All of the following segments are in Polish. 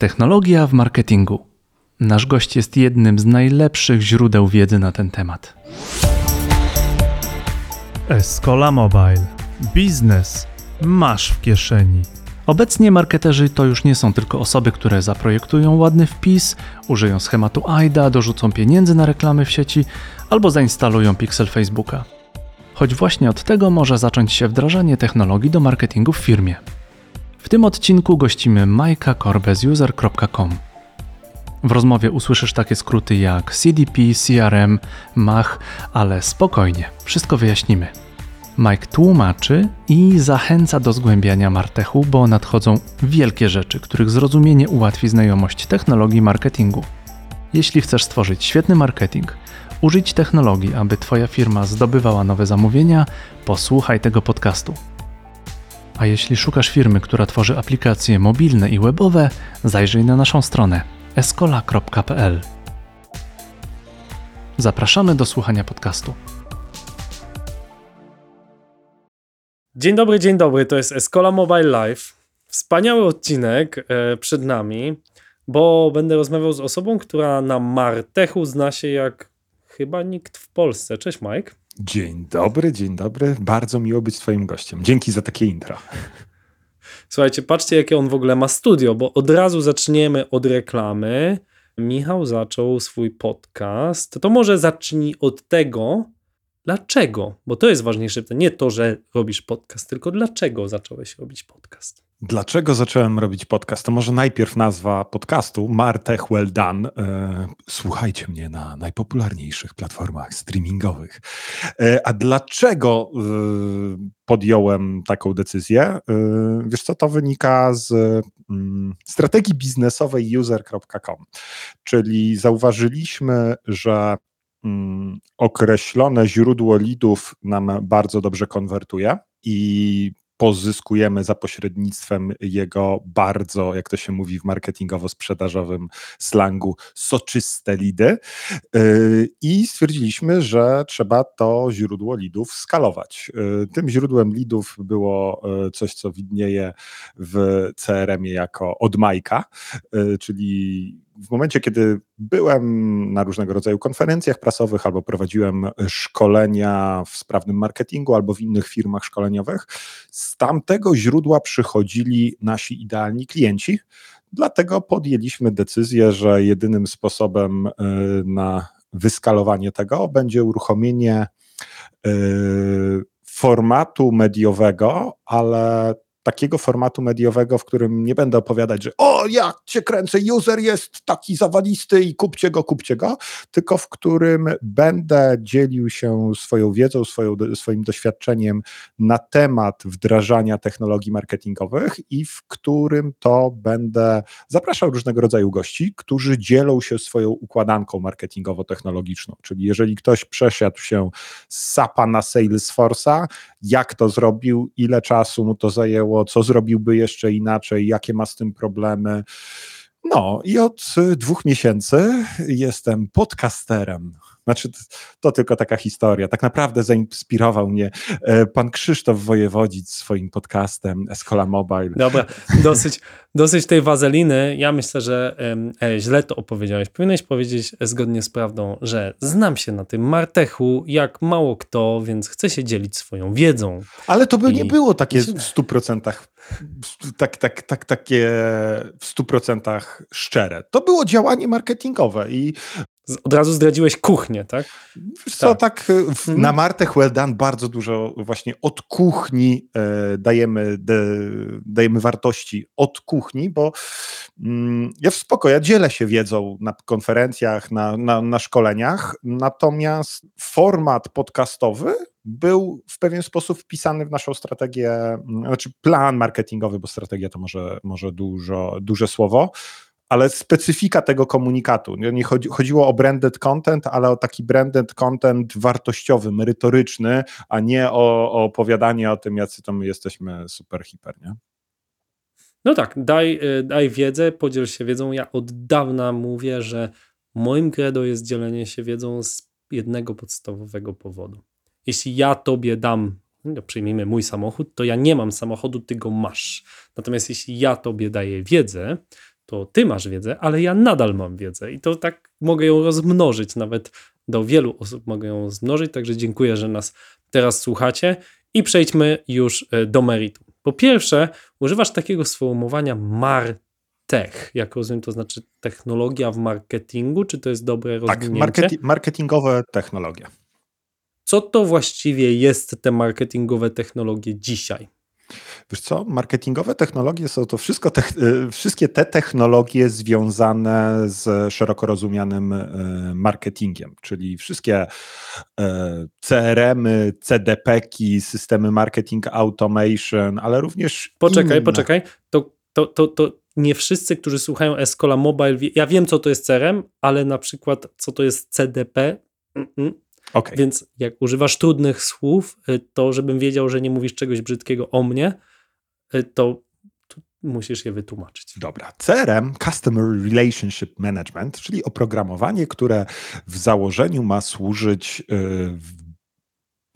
Technologia w marketingu. Nasz gość jest jednym z najlepszych źródeł wiedzy na ten temat. Escola Mobile. Biznes masz w kieszeni. Obecnie marketerzy to już nie są tylko osoby, które zaprojektują ładny wpis, użyją schematu AIDA, dorzucą pieniędzy na reklamy w sieci albo zainstalują pixel Facebooka. Choć właśnie od tego może zacząć się wdrażanie technologii do marketingu w firmie. W tym odcinku gościmy Majka Korbę z user.com. W rozmowie usłyszysz takie skróty jak CDP, CRM, MACH, ale spokojnie, wszystko wyjaśnimy. Mike tłumaczy i zachęca do zgłębiania Martechu, bo nadchodzą wielkie rzeczy, których zrozumienie ułatwi znajomość technologii marketingu. Jeśli chcesz stworzyć świetny marketing, użyć technologii, aby Twoja firma zdobywała nowe zamówienia, posłuchaj tego podcastu. A jeśli szukasz firmy, która tworzy aplikacje mobilne i webowe, zajrzyj na naszą stronę escola.pl. Zapraszamy do słuchania podcastu. Dzień dobry, dzień dobry. To jest Escola Mobile Live. Wspaniały odcinek e, przed nami, bo będę rozmawiał z osobą, która na Martechu zna się jak chyba nikt w Polsce. Cześć Mike. Dzień dobry, dzień dobry. Bardzo miło być Twoim gościem. Dzięki za takie intro. Słuchajcie, patrzcie, jakie on w ogóle ma studio, bo od razu zaczniemy od reklamy. Michał zaczął swój podcast. To może zacznij od tego, dlaczego, bo to jest ważniejsze. Nie to, że robisz podcast, tylko dlaczego zacząłeś robić podcast. Dlaczego zacząłem robić podcast? To może najpierw nazwa podcastu Martech Well Done. E, słuchajcie mnie na najpopularniejszych platformach streamingowych. E, a dlaczego e, podjąłem taką decyzję? Wiesz co, to wynika z mm, strategii biznesowej user.com, czyli zauważyliśmy, że określone źródło lidów nam bardzo dobrze konwertuje i pozyskujemy za pośrednictwem jego bardzo, jak to się mówi w marketingowo-sprzedażowym slangu, soczyste lidy. Yy, I stwierdziliśmy, że trzeba to źródło lidów skalować. Yy, tym źródłem lidów było yy, coś, co widnieje w CRM-ie jako od Majka, czyli w momencie, kiedy byłem na różnego rodzaju konferencjach prasowych albo prowadziłem szkolenia w sprawnym marketingu albo w innych firmach szkoleniowych, z tamtego źródła przychodzili nasi idealni klienci. Dlatego podjęliśmy decyzję, że jedynym sposobem y, na wyskalowanie tego będzie uruchomienie y, formatu mediowego, ale takiego formatu mediowego, w którym nie będę opowiadać, że o, ja cię kręcę, user jest taki zawalisty i kupcie go, kupcie go, tylko w którym będę dzielił się swoją wiedzą, swoją, swoim doświadczeniem na temat wdrażania technologii marketingowych i w którym to będę zapraszał różnego rodzaju gości, którzy dzielą się swoją układanką marketingowo-technologiczną. Czyli jeżeli ktoś przesiadł się z SAPa na Salesforce'a, jak to zrobił, ile czasu mu to zajęło, co zrobiłby jeszcze inaczej, jakie ma z tym problemy. No i od dwóch miesięcy jestem podcasterem. Znaczy, to tylko taka historia. Tak naprawdę zainspirował mnie e, pan Krzysztof Wojewodzic swoim podcastem Escola Mobile. Dobra, dosyć, dosyć tej wazeliny. Ja myślę, że e, źle to opowiedziałeś. Powinieneś powiedzieć zgodnie z prawdą, że znam się na tym martechu jak mało kto, więc chcę się dzielić swoją wiedzą. Ale to by I... nie było takie w stu procentach tak, tak, tak, takie w stu procentach szczere. To było działanie marketingowe i od razu zdradziłeś kuchnię, tak? Wiesz co, tak, tak w, mhm. na Martech Well Done bardzo dużo właśnie od kuchni e, dajemy, de, dajemy wartości od kuchni, bo mm, ja w spoko, ja dzielę się wiedzą na konferencjach, na, na, na szkoleniach, natomiast format podcastowy był w pewien sposób wpisany w naszą strategię, znaczy plan marketingowy, bo strategia to może, może dużo, duże słowo, ale specyfika tego komunikatu. Nie chodzi, chodziło o branded content, ale o taki branded content wartościowy, merytoryczny, a nie o, o opowiadanie o tym, jacy to my jesteśmy super hiper, nie? No tak, daj, y, daj wiedzę, podziel się wiedzą. Ja od dawna mówię, że moim credo jest dzielenie się wiedzą z jednego podstawowego powodu. Jeśli ja tobie dam, no przyjmijmy mój samochód, to ja nie mam samochodu, ty go masz. Natomiast jeśli ja tobie daję wiedzę, to ty masz wiedzę, ale ja nadal mam wiedzę i to tak mogę ją rozmnożyć, nawet do wielu osób mogę ją zmnożyć, także dziękuję, że nas teraz słuchacie i przejdźmy już e, do meritum. Po pierwsze, używasz takiego sformułowania martech. Jak rozumiem, to znaczy technologia w marketingu, czy to jest dobre Tak, rozwinięcie? marketi- marketingowe technologie. Co to właściwie jest te marketingowe technologie dzisiaj? Wiesz co, marketingowe technologie są to wszystko te, wszystkie te technologie związane z szeroko rozumianym e, marketingiem, czyli wszystkie e, CRM-y, CDP-ki, systemy marketing automation, ale również Poczekaj, inne. poczekaj. To, to, to, to nie wszyscy, którzy słuchają Escola Mobile, wie- ja wiem, co to jest CRM, ale na przykład, co to jest CDP, Mm-mm. Okej. Więc jak używasz trudnych słów, y, to żebym wiedział, że nie mówisz czegoś brzydkiego o mnie, y, to, musisz je wytłumaczyć. Dobra. CRM, Customer Relationship Management, czyli oprogramowanie, które w założeniu ma służyć y, w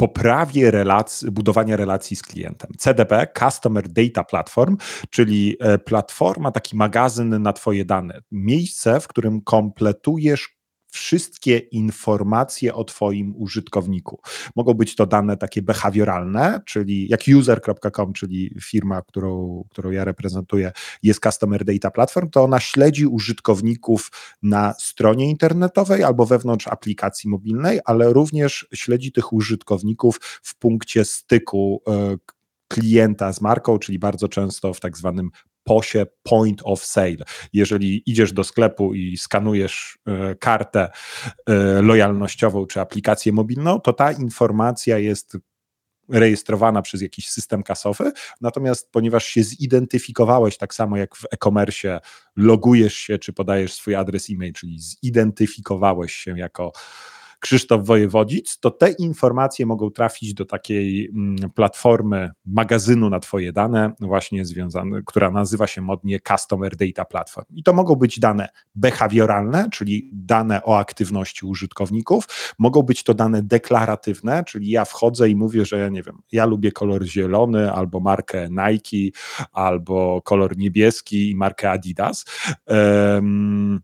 poprawie relacji, budowania relacji z klientem. CDP, Customer Data Platform, czyli e, platforma, taki magazyn na Twoje dane. Miejsce, w którym kompletujesz wszystkie informacje o Twoim użytkowniku. Mogą być to dane takie behawioralne, czyli jak user.com, czyli firma, którą, którą ja reprezentuję, jest Customer Data Platform, to ona śledzi użytkowników na stronie internetowej albo wewnątrz aplikacji mobilnej, ale również śledzi tych użytkowników w punkcie styku e, klienta z marką, czyli bardzo często w tak zwanym POSie Point of Sale. Jeżeli idziesz do sklepu i skanujesz e, kartę e, lojalnościową czy aplikację mobilną, to ta informacja jest rejestrowana przez jakiś system kasowy, natomiast ponieważ się zidentyfikowałeś tak samo jak w e-commerce, logujesz się czy podajesz swój adres e-mail, czyli zidentyfikowałeś się jako Krzysztof Wojewodzic, to te informacje mogą trafić do takiej mm, platformy magazynu na Twoje dane, właśnie związane, która nazywa się modnie Customer Data Platform. I to mogą być dane behawioralne, czyli dane o aktywności użytkowników, mogą być to dane deklaratywne, czyli ja wchodzę i mówię, że ja nie wiem, ja lubię kolor zielony, albo markę Nike, albo kolor niebieski i markę Adidas. Um,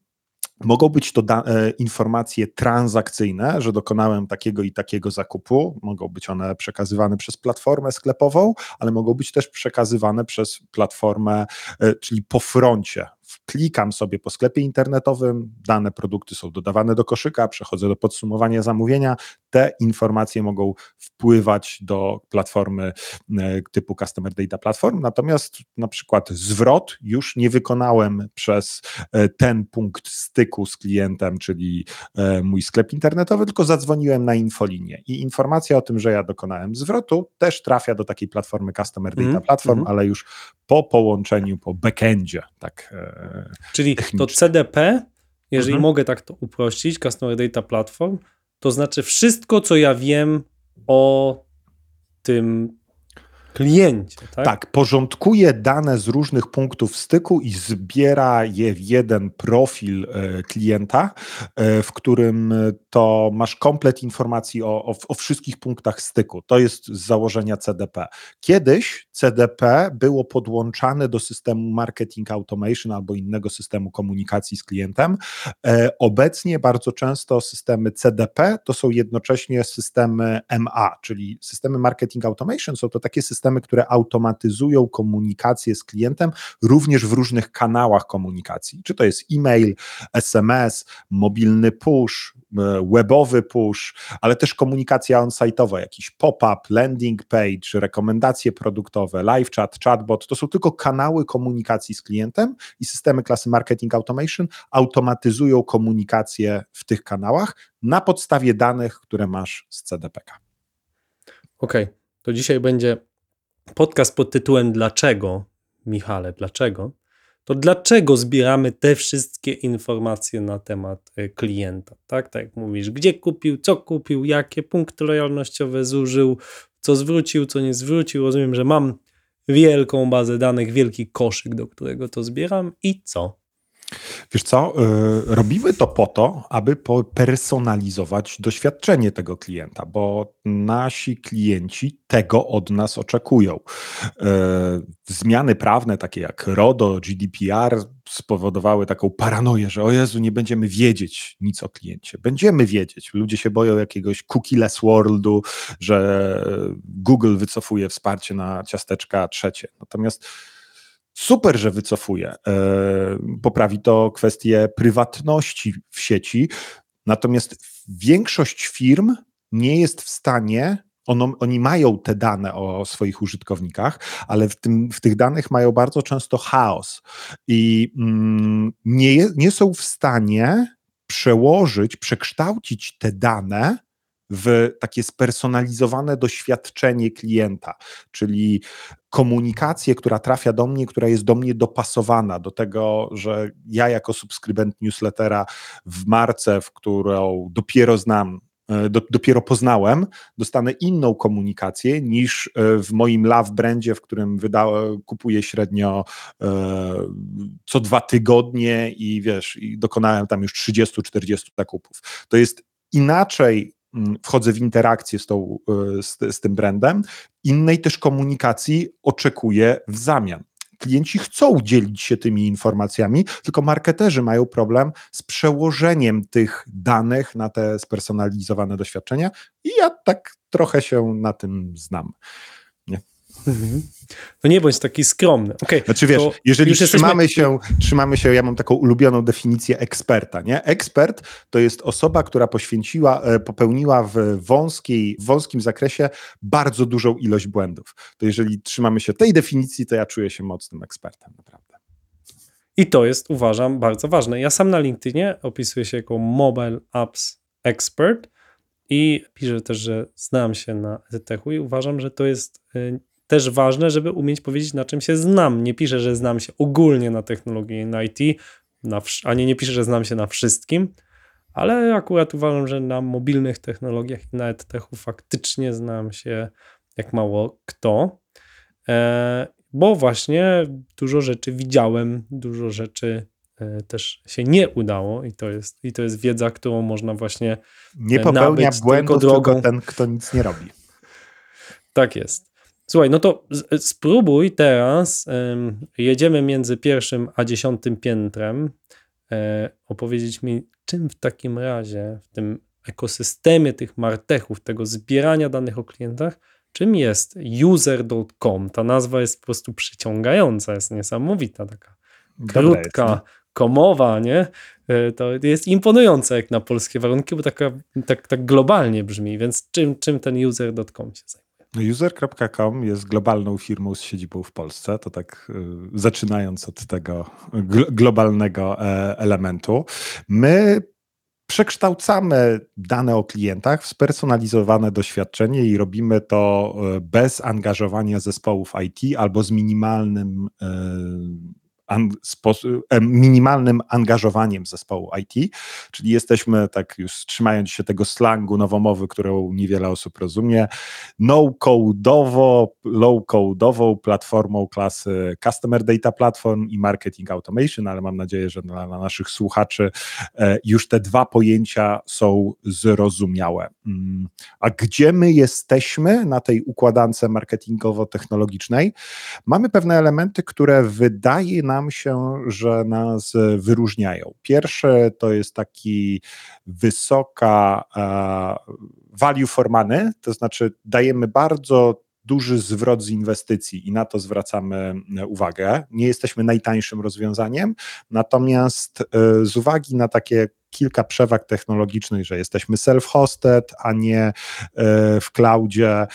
Mogą być to da- e, informacje transakcyjne, że dokonałem takiego i takiego zakupu. Mogą być one przekazywane przez platformę sklepową, ale mogą być też przekazywane przez platformę, e, czyli po froncie. Klikam sobie po sklepie internetowym, dane produkty są dodawane do koszyka, przechodzę do podsumowania zamówienia. Te informacje mogą wpływać do platformy e, typu Customer Data Platform, natomiast na przykład zwrot już nie wykonałem przez e, ten punkt styku z klientem, czyli e, mój sklep internetowy, tylko zadzwoniłem na infolinię i informacja o tym, że ja dokonałem zwrotu też trafia do takiej platformy Customer Data Mhm, Platform, mhm. ale już po połączeniu, po backendzie, tak e, Czyli to. CDP, jeżeli Mhm. mogę tak to uprościć, Customer Data Platform, to znaczy wszystko, co ja wiem o tym kliencie, tak? Tak, porządkuje dane z różnych punktów styku i zbiera je w jeden profil e, klienta, e, w którym e, to masz komplet informacji o, o, o wszystkich punktach styku. To jest z założenia CDP. Kiedyś CDP było podłączane do systemu marketing automation albo innego systemu komunikacji z klientem. Obecnie bardzo często systemy CDP to są jednocześnie systemy MA, czyli systemy marketing automation są to takie systemy, które automatyzują komunikację z klientem również w różnych kanałach komunikacji. Czy to jest e-mail, SMS, mobilny push, e, webowy push, ale też komunikacja on-site'owa, jakiś pop-up, landing page, rekomendacje produktowe, live chat, chatbot, to są tylko kanały komunikacji z klientem i systemy klasy marketing automation automatyzują komunikację w tych kanałach na podstawie danych, które masz z CDPK. Okej, to dzisiaj będzie podcast pod tytułem Dlaczego, Michale, dlaczego? To dlaczego zbieramy te wszystkie informacje na temat e, klienta, tak? Tak jak mówisz, gdzie kupił, co kupił, jakie punkty lojalnościowe zużył, co zwrócił, co nie zwrócił. Rozumiem, że mam wielką bazę danych, wielki koszyk, do którego to zbieram i co? Wiesz co, y, robimy to po to, aby personalizować doświadczenie tego klienta, bo nasi klienci tego od nas oczekują. Y, zmiany prawne, takie jak RODO, GDPR, spowodowały taką paranoję, że o Jezu, nie będziemy wiedzieć nic o kliencie. Będziemy wiedzieć. Ludzie się boją jakiegoś cookieless worldu, że Google wycofuje wsparcie na ciasteczka trzecie. Natomiast Super, że wycofuje. E, poprawi to kwestię prywatności w sieci. Natomiast większość firm nie jest w stanie ono, oni mają te dane o swoich użytkownikach, ale w, tym, w tych danych mają bardzo często chaos i mm, nie, nie są w stanie przełożyć, przekształcić te dane w takie spersonalizowane doświadczenie klienta, czyli komunikację, która trafia do mnie, która jest do mnie dopasowana do tego, że ja jako subskrybent newslettera w marce, w którą dopiero znam e, do, dopiero poznałem, dostanę inną komunikację niż e, w moim love brandzie, w którym wyda, kupuję średnio e, co dwa tygodnie i wiesz, i dokonałem tam już 30-40 zakupów. To jest inaczej wchodzę w interakcję z, tą, e, z, z tym brandem, innej też komunikacji oczekuję w zamian. Klienci chcą dzielić się tymi informacjami, tylko marketerzy mają problem z przełożeniem tych danych na te spersonalizowane doświadczenia i ja tak trochę się na tym znam. Mhm. No nie bądź taki skromny. Okay, znaczy wiesz, jeżeli trzymamy, jesteśmy... się, trzymamy się, ja mam taką ulubioną definicję eksperta, nie? Ekspert to jest osoba, która poświęciła, e, popełniła w wąskiej, wąskim zakresie bardzo dużą ilość błędów. To jeżeli trzymamy się tej definicji, to ja czuję się mocnym ekspertem, naprawdę. I to jest, uważam, bardzo ważne. Ja sam na LinkedInie opisuję się jako Mobile Apps Expert i piszę też, że znam się na ETH-u i uważam, że to jest e, też ważne, żeby umieć powiedzieć, na czym się znam. Nie piszę, że znam się ogólnie na technologii na IT, na, ani nie piszę, że znam się na wszystkim, ale akurat uważam, że na mobilnych technologiach i na edtechu faktycznie znam się jak mało kto, e, bo właśnie dużo rzeczy widziałem, dużo rzeczy e, też się nie udało i to jest, i to jest wiedza, którą można właśnie Nie popełnia błędów drogą... tylko ten, kto nic nie robi. Tak jest. Słuchaj, no to spróbuj teraz, jedziemy między pierwszym a dziesiątym piętrem, e, opowiedzieć mi, czym w takim razie w tym ekosystemie tych martechów, tego zbierania danych o klientach, czym jest user.com. Ta nazwa jest po prostu przyciągająca, jest niesamowita, taka krótka, komowa, nie? E, to jest imponujące jak na polskie warunki, bo taka, tak, tak globalnie brzmi, więc czym, czym ten user.com się zajmuje? User.com jest globalną firmą z siedzibą w Polsce, to tak y, zaczynając od tego gl globalnego e, elementu. My przekształcamy dane o klientach w spersonalizowane doświadczenie i robimy to e, bez angażowania zespołów IT albo z minimalnym e, minimalnym angażowaniem zespołu IT, czyli jesteśmy, tak już trzymając się tego slangu nowomowy, którą niewiele osób rozumie, no-code'owo, low-code'ową platformą klasy Customer Data Platform i Marketing Automation, ale mam nadzieję, że dla, dla naszych słuchaczy e, już te dwa pojęcia są zrozumiałe. Mm, a gdzie my jesteśmy na tej układance marketingowo-technologicznej? Mamy pewne elementy, które wydaje nam nam się, że nas wyróżniają. Pierwsze to jest taki wysoka value for money, to znaczy dajemy bardzo duży zwrot z inwestycji i na to zwracamy e, uwagę. Nie jesteśmy najtańszym rozwiązaniem, natomiast e, z uwagi na takie kilka przewag technologicznych, że jesteśmy self-hosted, a nie e, w cloudzie,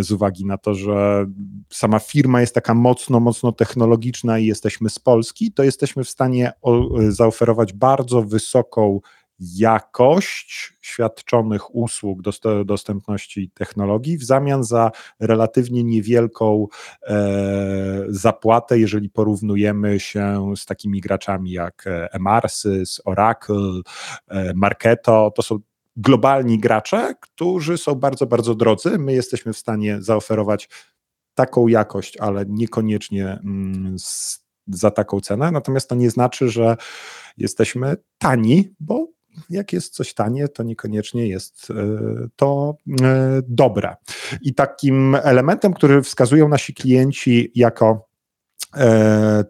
z uwagi na to, że sama firma jest taka mocno, mocno technologiczna i jesteśmy z Polski, to jesteśmy w stanie zaoferować bardzo wysoką jakość świadczonych usług dostępności technologii w zamian za relatywnie niewielką e, zapłatę, jeżeli porównujemy się z takimi graczami jak Emarsys, Oracle, e, Marketo. To są globalni gracze, którzy są bardzo, bardzo drodzy. My jesteśmy w stanie zaoferować taką jakość, ale niekoniecznie mm, za taką cenę, natomiast to nie znaczy, że jesteśmy tani, bo jak jest coś tanie, to niekoniecznie jest to dobre. I takim elementem, który wskazują nasi klienci jako E,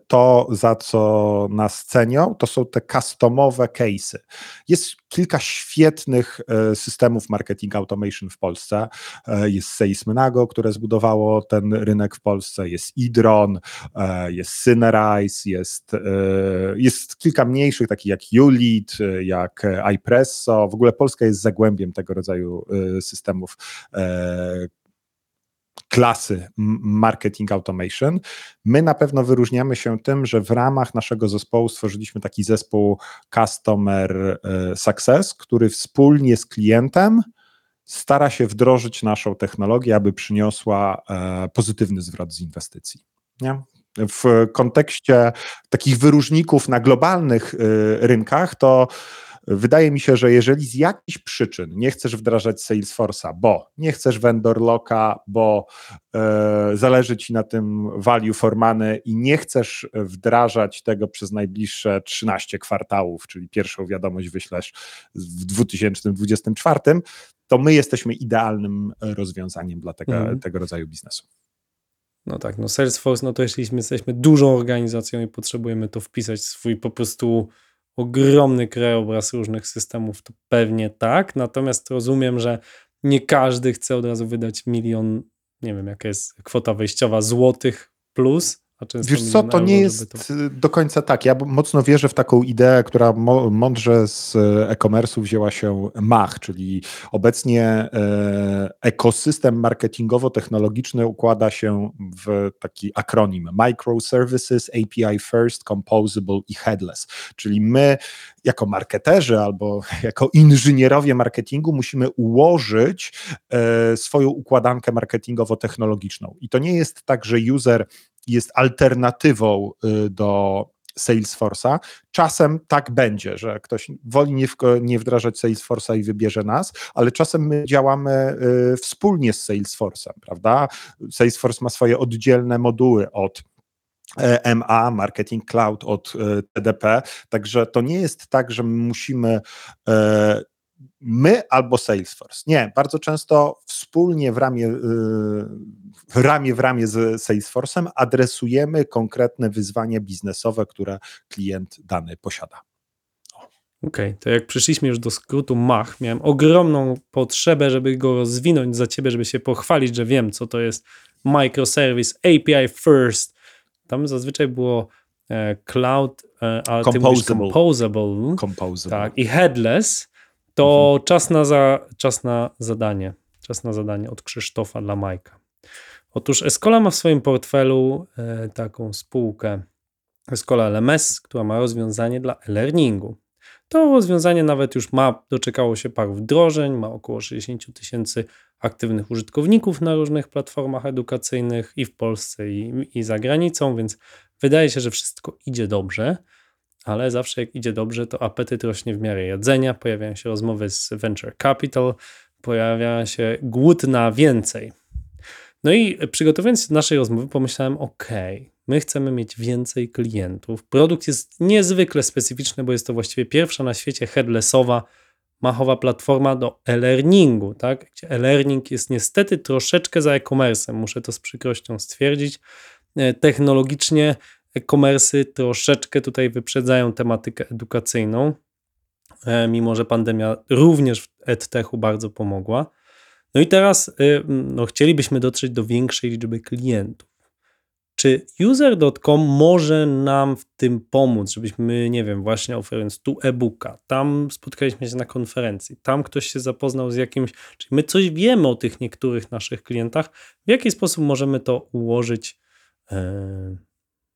to, za co nas cenią, to są te customowe case'y. Jest kilka świetnych e, systemów marketing automation w Polsce. E, jest Salesmenago, które zbudowało ten rynek w Polsce, jest Idron, jest Synerize, jest, jest kilka mniejszych, takich jak Ulit, jak iPresso. W ogóle Polska jest zagłębiem tego rodzaju systemów klasy marketing automation. My na pewno wyróżniamy się tym, że w ramach naszego zespołu stworzyliśmy taki zespół Customer e, Success, który wspólnie z klientem stara się wdrożyć naszą technologię, aby przyniosła e, pozytywny zwrot z inwestycji. Nie? W kontekście takich wyróżników na globalnych e, rynkach, to Wydaje mi się, że jeżeli z jakichś przyczyn nie chcesz wdrażać Salesforce'a, bo nie chcesz vendor locka, bo e, zależy ci na tym value for money i nie chcesz wdrażać tego przez najbliższe 13 kwartałów, czyli pierwszą wiadomość wyślesz w 2024, to my jesteśmy idealnym rozwiązaniem dla tego, mhm. tego rodzaju biznesu. No tak, no Salesforce, no to jeśli jesteśmy dużą organizacją i potrzebujemy to wpisać w swój po prostu ogromny krajobraz różnych systemów, to pewnie tak. Natomiast rozumiem, że nie każdy chce od razu wydać milion, nie wiem, jaka jest kwota wejściowa złotych plus, Wiesz co, to nie jest to... do końca tak. Ja mocno wierzę w taką ideę, która mądrze z e-commerce'u wzięła się MACH, czyli obecnie e, ekosystem marketingowo-technologiczny układa się w taki akronim Microservices, API First, Composable i Headless. Czyli my jako marketerzy albo jako inżynierowie marketingu musimy ułożyć e, swoją układankę marketingowo-technologiczną. I to nie jest tak, że user jest alternatywą y, do Salesforce'a. Czasem tak będzie, że ktoś woli nie, wdrażać Salesforce'a i wybierze nas, ale czasem my działamy y, wspólnie z Salesforce'em, prawda? Salesforce ma swoje oddzielne moduły od e, MA, Marketing Cloud od e, TDP, także to nie jest tak, że musimy e, my albo Salesforce. Nie, bardzo często wspólnie w ramię, y, w ramię w ramię z Salesforce'em adresujemy konkretne wyzwania biznesowe, które klient dany posiada. Okej, okay, to jak przyszliśmy już do skrótu MACH, miałem ogromną potrzebę, żeby go rozwinąć za ciebie, żeby się pochwalić, że wiem, co to jest microservice, API first. Tam zazwyczaj było e, cloud, e, ale composable. composable. Composable. Tak, i headless to mhm. czas, na za, czas na zadanie. Czas na zadanie od Krzysztofa dla Majka. Otóż Escola ma w swoim portfelu e, taką spółkę Escola LMS, która ma rozwiązanie dla e-learningu. To rozwiązanie nawet już ma, doczekało się paru wdrożeń, ma około 60 tysięcy aktywnych użytkowników na różnych platformach edukacyjnych i w Polsce, i, i za granicą, więc wydaje się, że wszystko idzie dobrze ale zawsze jak idzie dobrze, to apetyt rośnie w miarę jedzenia, pojawiają się rozmowy z venture capital, pojawia się głód na więcej. No i przygotowując się do naszej rozmowy, pomyślałem: OK, my chcemy mieć więcej klientów. Produkt jest niezwykle specyficzny, bo jest to właściwie pierwsza na świecie headlessowa, machowa platforma do e-learningu, tak? gdzie e-learning jest niestety troszeczkę za e-commerce, muszę to z przykrością stwierdzić. E, technologicznie e-commerce'y troszeczkę tutaj wyprzedzają tematykę edukacyjną, e, mimo że pandemia również w edtechu bardzo pomogła. No i teraz y, no, chcielibyśmy dotrzeć do większej liczby klientów. Czy user.com może nam w tym pomóc, żebyśmy, nie wiem, właśnie oferując tu e-booka, tam spotkaliśmy się na konferencji, tam ktoś się zapoznał z jakimś, czyli my coś wiemy o tych niektórych naszych klientach, w jaki sposób możemy to ułożyć, e,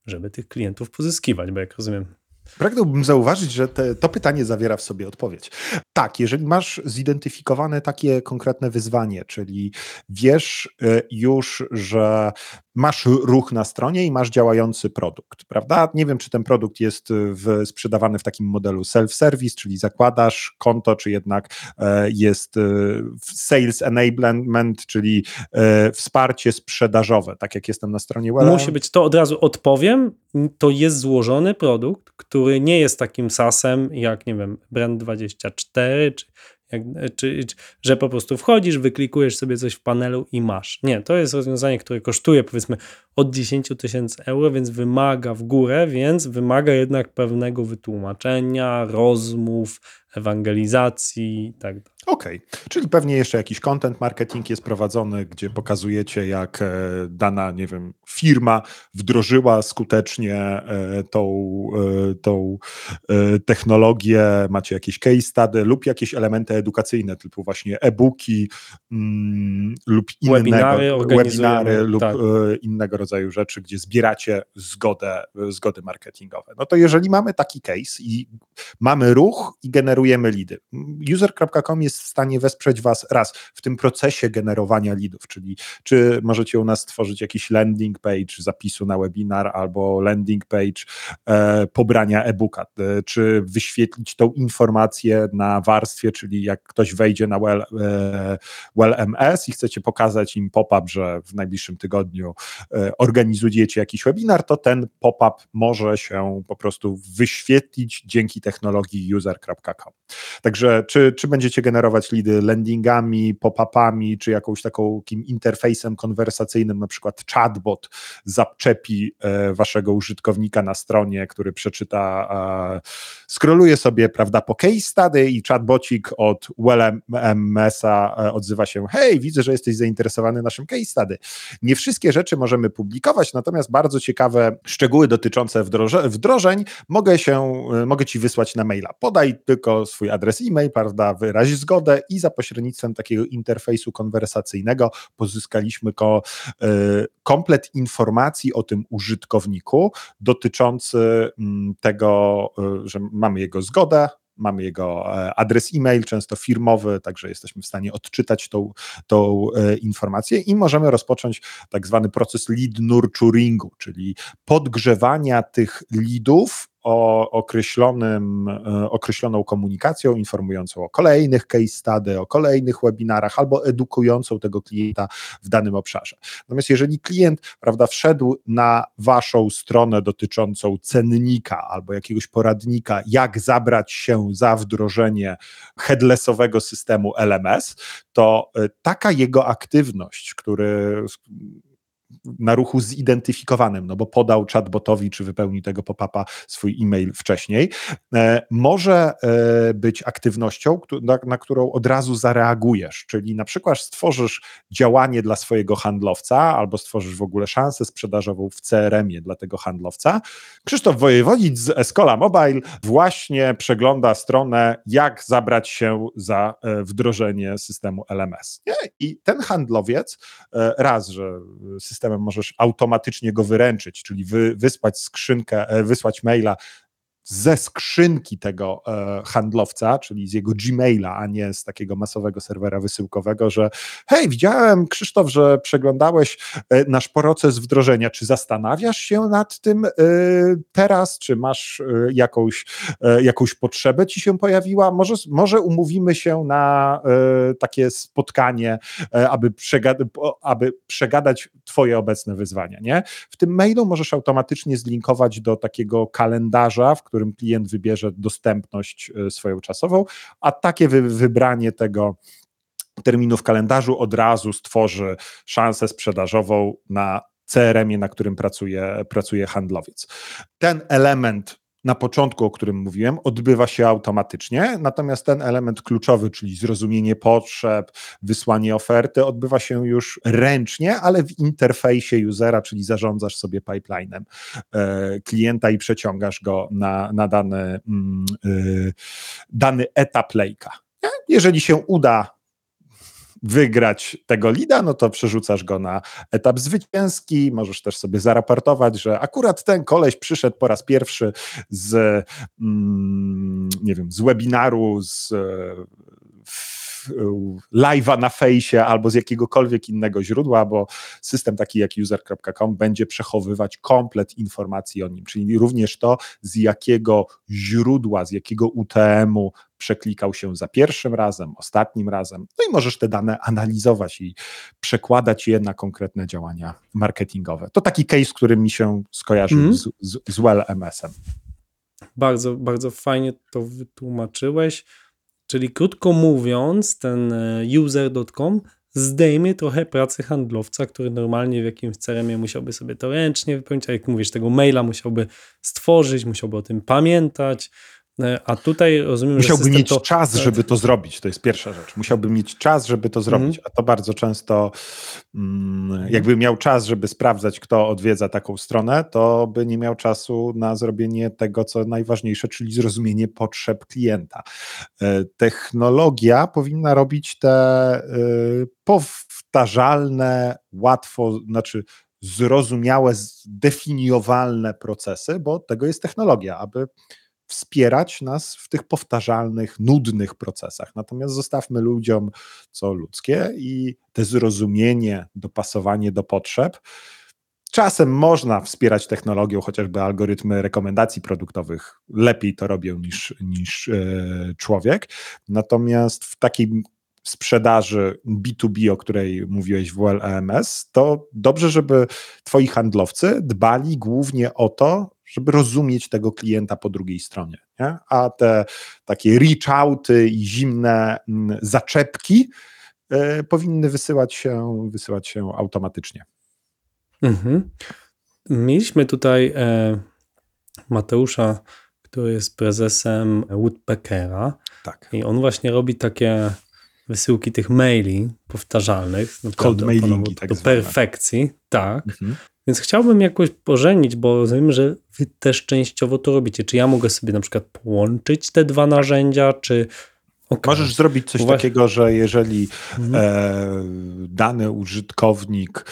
żeby tych klientów pozyskiwać, bo jak rozumiem, Pragnąłbym zauważyć, że te, to pytanie zawiera w sobie odpowiedź. Tak, jeżeli masz zidentyfikowane takie konkretne wyzwanie, czyli wiesz y, już, że masz ruch na stronie i masz działający produkt, prawda? Nie wiem, czy ten produkt jest w, sprzedawany w takim modelu self-service, czyli zakładasz konto, czy jednak e, jest e, sales enablement, czyli e, wsparcie sprzedażowe, tak jak jestem na stronie web. Musi być, to od razu odpowiem, to jest złożony produkt, który nie jest takim SaaS-em jak, nie wiem, Brand24, czy jak, czy, że po prostu wchodzisz, wyklikujesz sobie coś w panelu i masz. Nie, to jest rozwiązanie, które kosztuje powiedzmy od 10 tysięcy euro, więc wymaga w górę, więc wymaga jednak pewnego wytłumaczenia, rozmów, ewangelizacji i tak. Okej, okay. czyli pewnie jeszcze jakiś content marketing jest prowadzony, gdzie pokazujecie, jak e, dana, nie wiem, firma wdrożyła skutecznie e, tą, e, tą technologię, macie jakieś case study lub jakieś elementy edukacyjne, typu właśnie e-booki mm, lub innego, webinary, webinary lub tak. innego rodzaju rzeczy, gdzie zbieracie zgodę, zgody marketingowe. No to jeżeli mamy taki case i mamy ruch i generujemy lidy, user.com jest jest w stanie wesprzeć Was raz w tym procesie generowania leadów, czyli czy możecie u nas stworzyć jakiś landing page zapisu na webinar albo landing page e, pobrania e-booka, e, czy wyświetlić tą informację na warstwie, czyli jak ktoś wejdzie na well, e, well MS i chcecie pokazać im pop-up, że w najbliższym tygodniu e, organizujecie jakiś webinar, to ten pop-up może się po prostu wyświetlić dzięki technologii user.com. Także czy, czy będziecie generować generować lidy landingami, pop-upami, czy jakąś taką takim interfejsem konwersacyjnym, na przykład chatbot zaczepi e, waszego użytkownika na stronie, który przeczyta, scrolluje sobie, prawda, po case study i chatbocik od WellMS-a e, odzywa się, hej, widzę, że jesteś zainteresowany naszym case study. Nie wszystkie rzeczy możemy publikować, natomiast bardzo ciekawe szczegóły dotyczące wdrożeń mogę się, e, mogę ci wysłać na maila. Podaj tylko swój adres e-mail, prawda, wyraź zgodę, zgodę i za pośrednictwem takiego interfejsu konwersacyjnego pozyskaliśmy ko, e, komplet informacji o tym użytkowniku dotyczący mm, tego, e, że mamy jego zgodę, mamy jego e, adres e-mail, często firmowy, także jesteśmy w stanie odczytać tą, tą informację i możemy rozpocząć tak zwany proces lead nurturingu, czyli podgrzewania tych leadów o określonym, e, określoną komunikacją informującą o kolejnych case study, o kolejnych webinarach albo edukującą tego klienta w danym obszarze. Natomiast jeżeli klient prawda, wszedł na waszą stronę dotyczącą cennika albo jakiegoś poradnika, jak zabrać się za wdrożenie headlessowego systemu LMS, to e, taka jego aktywność, który na ruchu zidentyfikowanym, no bo podał chatbotowi, czy wypełni tego pop-upa swój e-mail wcześniej, e, może e, być aktywnością, na, którą od razu zareagujesz, czyli na przykład stworzysz działanie dla swojego handlowca, albo stworzysz w ogóle szansę sprzedażową w CRM-ie dla tego handlowca. Krzysztof Wojewodzic z Escola Mobile właśnie przegląda stronę, jak zabrać się za e, wdrożenie systemu LMS. I ten handlowiec, raz, że system systemem możesz automatycznie go wyręczyć, czyli wy, wysłać skrzynkę, e, wysłać maila ze skrzynki tego e, handlowca, czyli z jego Gmaila, a nie z takiego masowego serwera wysyłkowego, że hej, widziałem Krzysztof, że przeglądałeś e, nasz proces wdrożenia. Czy zastanawiasz się nad tym e, teraz? Czy masz jakąś, jakąś potrzebę ci się pojawiła? Może, może umówimy się na takie spotkanie, aby, przegada, aby przegadać twoje obecne wyzwania. Nie? W tym mailu możesz automatycznie zlinkować do takiego kalendarza, w którym klient wybierze dostępność e, swoją czasową, a takie wy, wybranie tego terminu w kalendarzu od razu stworzy szansę sprzedażową na CRM-ie, na którym pracuje, pracuje handlowiec. Ten element na początku, o którym mówiłem, odbywa się automatycznie, natomiast ten element kluczowy, czyli zrozumienie potrzeb, wysłanie oferty, odbywa się już ręcznie, ale w interfejsie usera, czyli zarządzasz sobie pipelinem e, klienta i przeciągasz go na, na dany, mm, y, dany etap lejka. Jeżeli się uda wygrać tego lida, no to przerzucasz go na etap zwycięski. Możesz też sobie zaraportować, że akurat ten koleś przyszedł po raz pierwszy z, mm, nie wiem, z webinaru, z live'a na fejsie albo z jakiegokolwiek innego źródła, bo system taki jak user.com będzie przechowywać komplet informacji o nim, czyli również to, z jakiego źródła, z jakiego UTM-u przeklikał się za pierwszym razem, ostatnim razem. No i możesz te dane analizować i przekładać je na konkretne działania marketingowe. To taki case, który mi się skojarzył mm. z, z, z WellMS-em. Bardzo, bardzo fajnie to wytłumaczyłeś. Czyli krótko mówiąc, ten e, user.com zdejmie trochę pracy handlowca, który normalnie w jakimś crm musiałby sobie to ręcznie wypełnić, a jak mówisz, tego maila musiałby stworzyć, musiałby o tym pamiętać, a tutaj rozumiem, Musiałby mieć to... czas, żeby to zrobić. To jest pierwsza rzecz. Musiałby mieć czas, żeby to zrobić. Mm. A to bardzo często, mm, jakby miał czas, żeby sprawdzać, kto odwiedza taką stronę, to by nie miał czasu na zrobienie tego, co najważniejsze, czyli zrozumienie potrzeb klienta. E, technologia powinna robić te e, powtarzalne, łatwo, znaczy zrozumiałe, zdefiniowalne procesy, bo tego jest technologia, aby wspierać nas w tych powtarzalnych, nudnych procesach. Natomiast zostawmy ludziom co ludzkie i te zrozumienie, dopasowanie do potrzeb. Czasem można wspierać technologią, chociażby algorytmy rekomendacji produktowych lepiej to robią niż, niż yy, człowiek. Natomiast w takiej sprzedaży B2B, o której mówiłeś w WLAMS, to dobrze, żeby twoi handlowcy dbali głównie o to, żeby rozumieć tego klienta po drugiej stronie. Nie? A te takie reach-outy i zimne mm, zaczepki y, powinny wysyłać się, wysyłać się automatycznie. Mhm. Mieliśmy tutaj e, Mateusza, który jest prezesem Woodpeckera. Tak. I on właśnie robi takie wysyłki tych maili powtarzalnych. Cold mailingi, tak do perfekcji. Tak. Mhm. Więc chciałbym jakoś pożenić, bo rozumiem, że wy też częściowo to robicie. Czy ja mogę sobie na przykład połączyć te dwa narzędzia, czy Okay. Możesz zrobić coś Właśnie. takiego, że jeżeli mhm. e, dany użytkownik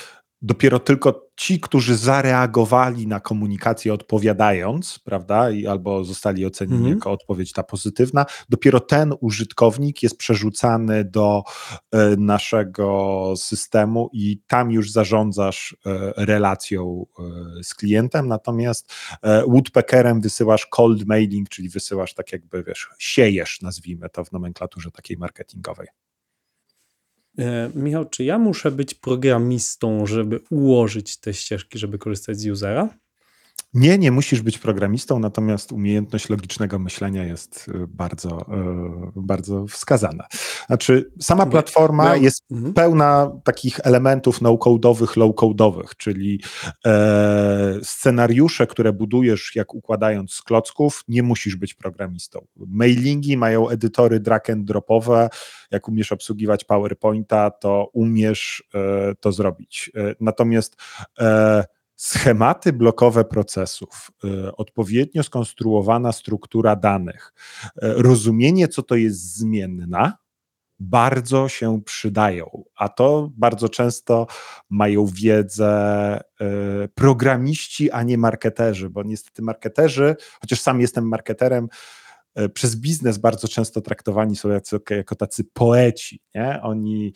dopiero tylko ci, którzy zareagowali na komunikację odpowiadając, prawda, i albo zostali ocenieni mhm. jako odpowiedź ta pozytywna, dopiero ten użytkownik jest przerzucany do e, naszego systemu i tam już zarządzasz e, relacją e, z klientem, natomiast Woodpeckerem wysyłasz cold mailing, czyli wysyłasz tak jakby, wiesz, siejesz, nazwijmy to w nomenklaturze takiej marketingowej. E, Michał, czy ja muszę być programistą, żeby ułożyć te ścieżki, żeby korzystać z usera? Nie, nie musisz być programistą, natomiast umiejętność logicznego myślenia jest y, bardzo, y, bardzo wskazana. Znaczy, sama platforma jest mhm. pełna takich elementów no-codowych, low-codowych, czyli e, scenariusze, które budujesz, jak układając z klocków, nie musisz być programistą. Mailingi mają edytory drag and dropowe. Jak umiesz obsługiwać PowerPointa, to umiesz e, to zrobić. E, natomiast e, schematy blokowe procesów, y, odpowiednio skonstruowana struktura danych, y, rozumienie, co to jest zmienna, bardzo się przydają, a to bardzo często mają wiedzę y, programiści, a nie marketerzy, bo niestety marketerzy, chociaż sam jestem marketerem, przez biznes bardzo często traktowani są jako, jako tacy poeci. Nie? Oni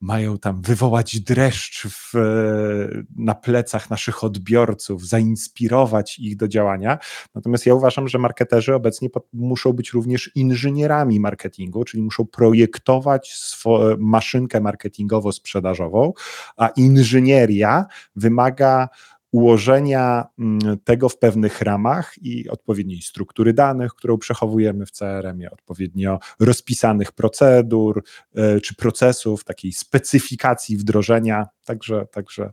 mają tam wywołać dreszcz w, e, na plecach naszych odbiorców, zainspirować ich do działania. Natomiast ja uważam, że marketerzy obecnie muszą być również inżynierami marketingu, czyli muszą projektować swo- maszynkę marketingowo-sprzedażową, a inżynieria wymaga ułożenia mm, tego w pewnych ramach i odpowiedniej struktury danych, którą przechowujemy w CRM-ie, odpowiednio rozpisanych procedur e, czy procesów, takiej specyfikacji wdrożenia. Także, także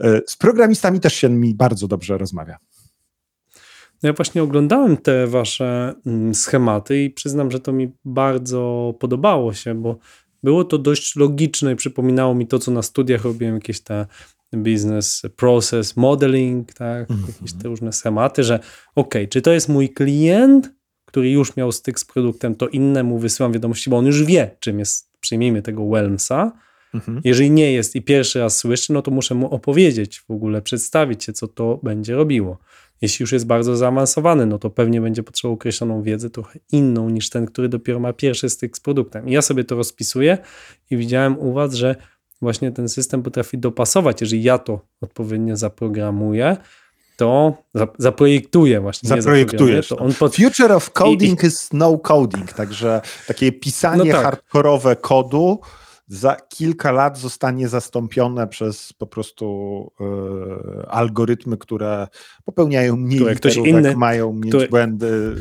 e, z programistami też się mi bardzo dobrze rozmawia. No ja właśnie oglądałem te wasze mm, schematy i przyznam, że to mi bardzo podobało się, bo było to dość logiczne i przypominało mi to, co na studiach robiłem, jakieś te business process modeling, tak, mm -hmm. jakieś te różne schematy, że ok, czy to jest mój klient, który już miał styk z produktem, to innemu wysyłam wiadomości, bo on już wie, czym jest przyjmijmy tego Whelmsa, Mhm. jeżeli nie jest i pierwszy raz słyszy, no to muszę mu opowiedzieć, w ogóle przedstawić się, co to będzie robiło. Jeśli już jest bardzo zaawansowany, no to pewnie będzie potrzebował określoną wiedzę, trochę inną niż ten, który dopiero ma pierwszy styk z produktem. I ja sobie to rozpisuję i widziałem u Was, że właśnie ten system potrafi dopasować, jeżeli ja to odpowiednio zaprogramuję, to za- zaprojektuję właśnie. Zaprojektujesz. To on pod... Future of coding is no coding, także takie pisanie No tak. hardkorowe kodu za kilka lat zostanie zastąpione przez po prostu e, algorytmy, które popełniają mniej Które ktoś inny- mają mieć które- błędy.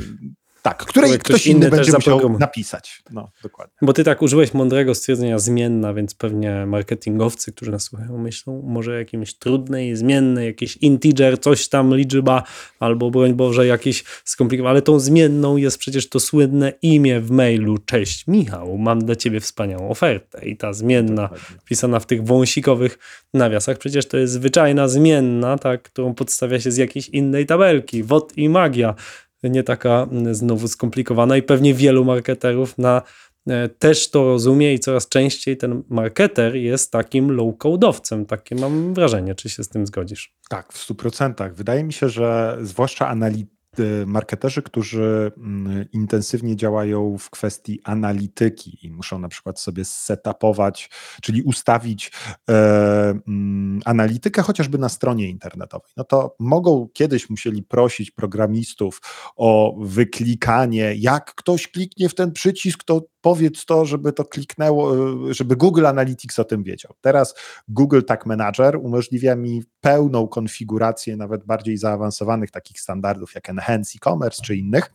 Tak, które które ktoś, ktoś inny inny też będzie musiał napisać. No, dokładnie. Bo ty tak użyłeś mądrego stwierdzenia zmienna, więc pewnie marketingowcy, którzy nas słuchają, myślą może jakimś trudnej, zmiennej, jakiś integer, coś tam liczba, albo broń Boże, jakieś skomplikowane, ale tą zmienną jest przecież to słynne imię w mailu. Cześć Michał, mam dla ciebie wspaniałą ofertę. I ta zmienna Dokładnie. wpisana w tych wąsikowych nawiasach, przecież to jest zwyczajna zmienna, tak, którą podstawia się z jakiejś innej tabelki. WOT i magia. Nie taka mm, znowu skomplikowana i pewnie wielu marketerów na e, też to rozumie i coraz częściej ten marketer jest takim low-codeowcem. Takie mam wrażenie, czy się z tym zgodzisz. Tak, w 100%. Wydaje mi się, że zwłaszcza anali- marketerzy, którzy mm, intensywnie działają w kwestii analityki i muszą na przykład sobie setupować, czyli ustawić e, mm, analitykę chociażby na stronie internetowej, no to mogą kiedyś musieli prosić programistów o wyklikanie, jak ktoś kliknie w ten przycisk, to powiedz to, żeby to kliknęło, y, żeby Google Analytics o tym wiedział. Teraz Google Tag Manager umożliwia mi pełną konfigurację nawet bardziej zaawansowanych takich standardów jak Enhance e-commerce czy innych.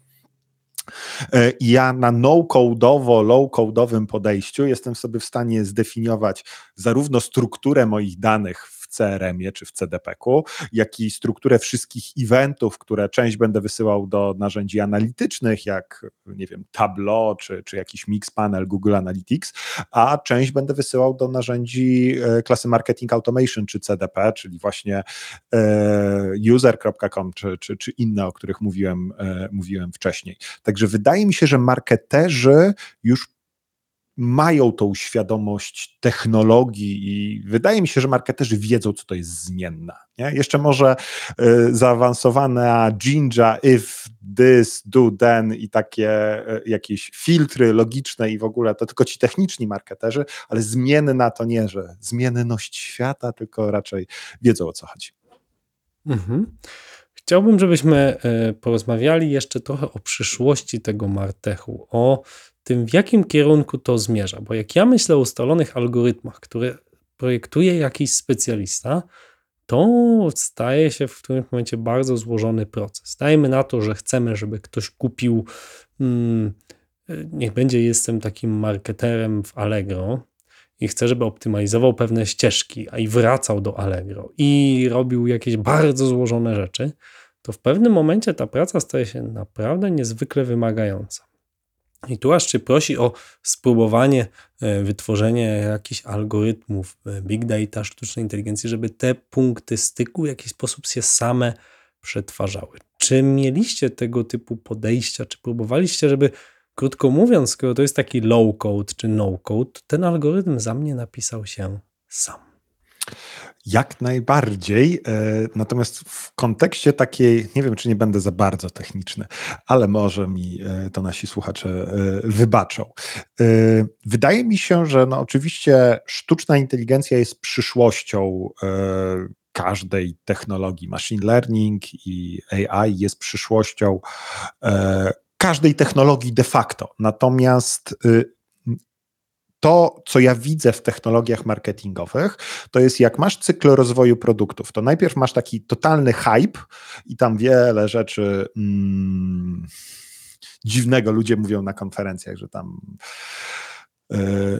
I ja na no-codeowo, low-codeowym podejściu jestem sobie w stanie zdefiniować zarówno strukturę moich danych CRM-ie czy w CDP-ku, jak i strukturę wszystkich eventów, które część będę wysyłał do narzędzi analitycznych, jak nie wiem, Tableau czy, czy jakiś Mixpanel Google Analytics, a część będę wysyłał do narzędzi e, klasy Marketing Automation czy CDP, czyli właśnie e, user.com czy, czy, czy inne, o których mówiłem, e, mówiłem wcześniej. Także wydaje mi się, że marketerzy już mają tą świadomość technologii i wydaje mi się, że marketerzy wiedzą, co to jest zmienna. Nie? Jeszcze może y, zaawansowane Jinja, if, this, do, then i takie y, jakieś filtry logiczne i w ogóle to tylko ci techniczni marketerzy, ale zmienna to nie, że zmienność świata, tylko raczej wiedzą, o co chodzi. Mhm. Chciałbym, żebyśmy e, porozmawiali jeszcze trochę o przyszłości tego Martechu, o tym, w jakim kierunku to zmierza. Bo jak ja myślę o ustalonych algorytmach, które projektuje jakiś specjalista, to staje się w którymś momencie bardzo złożony proces. Dajmy na to, że chcemy, żeby ktoś kupił, mm, niech będzie, jestem takim marketerem w Allegro i chcę, żeby optymalizował pewne ścieżki, a i wracał do Allegro i robił jakieś bardzo złożone rzeczy, to w pewnym momencie ta praca staje się naprawdę niezwykle wymagająca. I tu aż prosi o spróbowanie e, wytworzenia jakichś algorytmów e, big data, sztucznej inteligencji, żeby te punkty styku w jakiś sposób się same przetwarzały. Czy mieliście tego typu podejścia, czy próbowaliście, żeby krótko mówiąc, skoro to jest taki low code czy no code, ten algorytm za mnie napisał się sam. Jak najbardziej. e, Natomiast w kontekście takiej, nie wiem, czy nie będę za bardzo techniczny, ale może mi e, to nasi słuchacze e, wybaczą. Wydaje mi się, że no oczywiście sztuczna inteligencja jest przyszłością każdej technologii. Machine learning i AI jest przyszłością każdej technologii de facto. Natomiast y, to, co ja widzę w technologiach marketingowych, to jest jak masz cykl rozwoju produktów, to najpierw masz taki totalny hype i tam wiele rzeczy mm, dziwnego ludzie mówią na konferencjach, że tam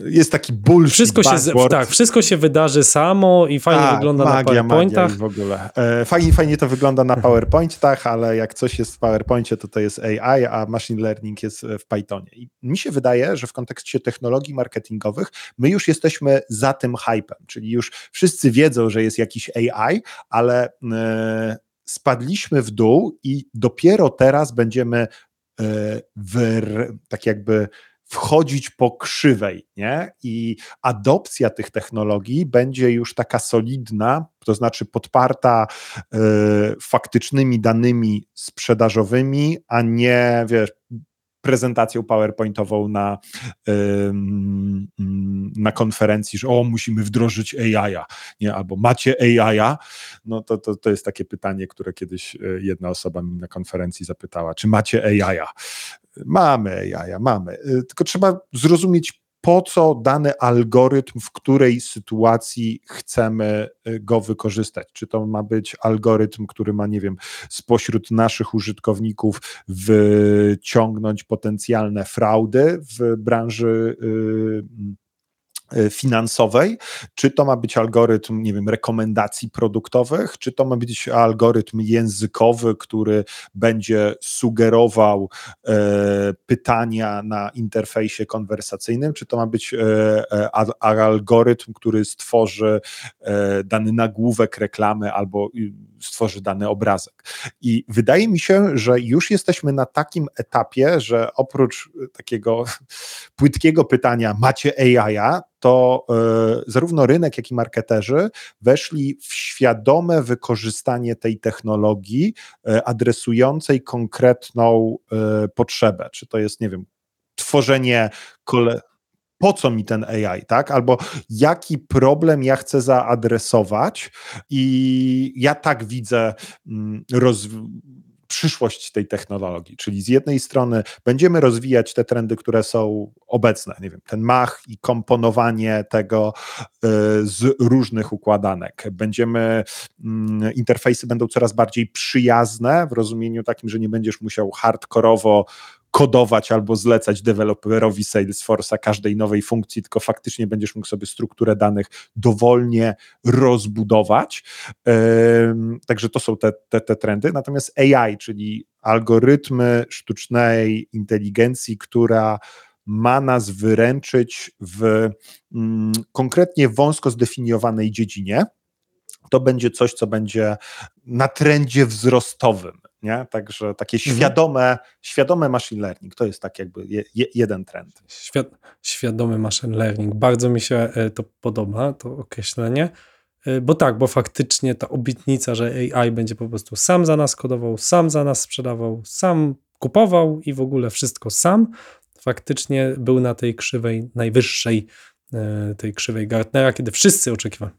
jest taki bullshit Wszystko się, tak, wszystko się wydarzy samo i fajnie Tak, wygląda magia, na PowerPointach. W ogóle. E, Fajnie, fajnie to wygląda na PowerPointach, ale jak coś jest w PowerPoincie, to to jest AI, a machine learning jest w Pythonie. I mi się wydaje, że w kontekście technologii marketingowych my już jesteśmy za tym hypem, czyli już wszyscy wiedzą, że jest jakiś AI, ale e, spadliśmy w dół i dopiero teraz będziemy e, w, tak jakby wchodzić po krzywej, nie? I adopcja tych technologii będzie już taka solidna, to znaczy podparta y, faktycznymi danymi sprzedażowymi, a nie, wiesz, prezentacją PowerPointową na, na konferencji, że o, musimy wdrożyć AI, nie? albo macie AI, no to, to, to jest takie pytanie, które kiedyś e, jedna osoba mi na konferencji zapytała, czy macie AI? Mamy AI, mamy, e, tylko trzeba zrozumieć po co dany algorytm, w której sytuacji chcemy y, go wykorzystać. Czy to ma być algorytm, który ma, nie wiem, spośród naszych użytkowników wyciągnąć potencjalne fraudy w branży. Yy, finansowej, czy to ma być algorytm, nie wiem, rekomendacji produktowych, czy to ma być algorytm językowy, który będzie sugerował e, pytania na interfejsie konwersacyjnym, czy to ma być e, e algorytm, który stworzy e, dany nagłówek reklamy albo stworzy dany obrazek. I wydaje mi się, że już jesteśmy na takim etapie, że oprócz takiego płytkiego pytania, macie AI, to y, zarówno rynek, jak i marketerzy weszli w świadome wykorzystanie tej technologii y, adresującej konkretną y, potrzebę. Czy to jest, nie wiem, tworzenie kole po co mi ten AI, tak? Albo jaki problem ja chcę zaadresować i ja tak widzę mm, roz, przyszłość tej technologii. Czyli z jednej strony będziemy rozwijać te trendy, które są obecne, nie wiem, ten mach i komponowanie tego y, z różnych układanek. Będziemy, mm, interfejsy będą coraz bardziej przyjazne w rozumieniu takim, że nie będziesz musiał hardkorowo kodować albo zlecać deweloperowi Salesforce'a każdej nowej funkcji, tylko faktycznie będziesz mógł sobie strukturę danych dowolnie rozbudować. Także to są te, te, te trendy. Natomiast AI, czyli algorytmy sztucznej inteligencji, która ma nas wyręczyć w mm, konkretnie wąsko zdefiniowanej dziedzinie, to będzie coś, co będzie na trendzie wzrostowym. Nie? Także takie mhm. świadome, świadome machine learning to jest tak jakby je, je, jeden trend. Świad, świadomy machine learning. Bardzo mi się e, to podoba, to określenie. E, bo tak, bo faktycznie ta obietnica, że AI będzie po prostu sam za nas kodował, sam za nas sprzedawał, sam kupował i w ogóle wszystko sam, faktycznie był na tej krzywej najwyższej, e, tej krzywej Gartnera, kiedy wszyscy oczekiwali.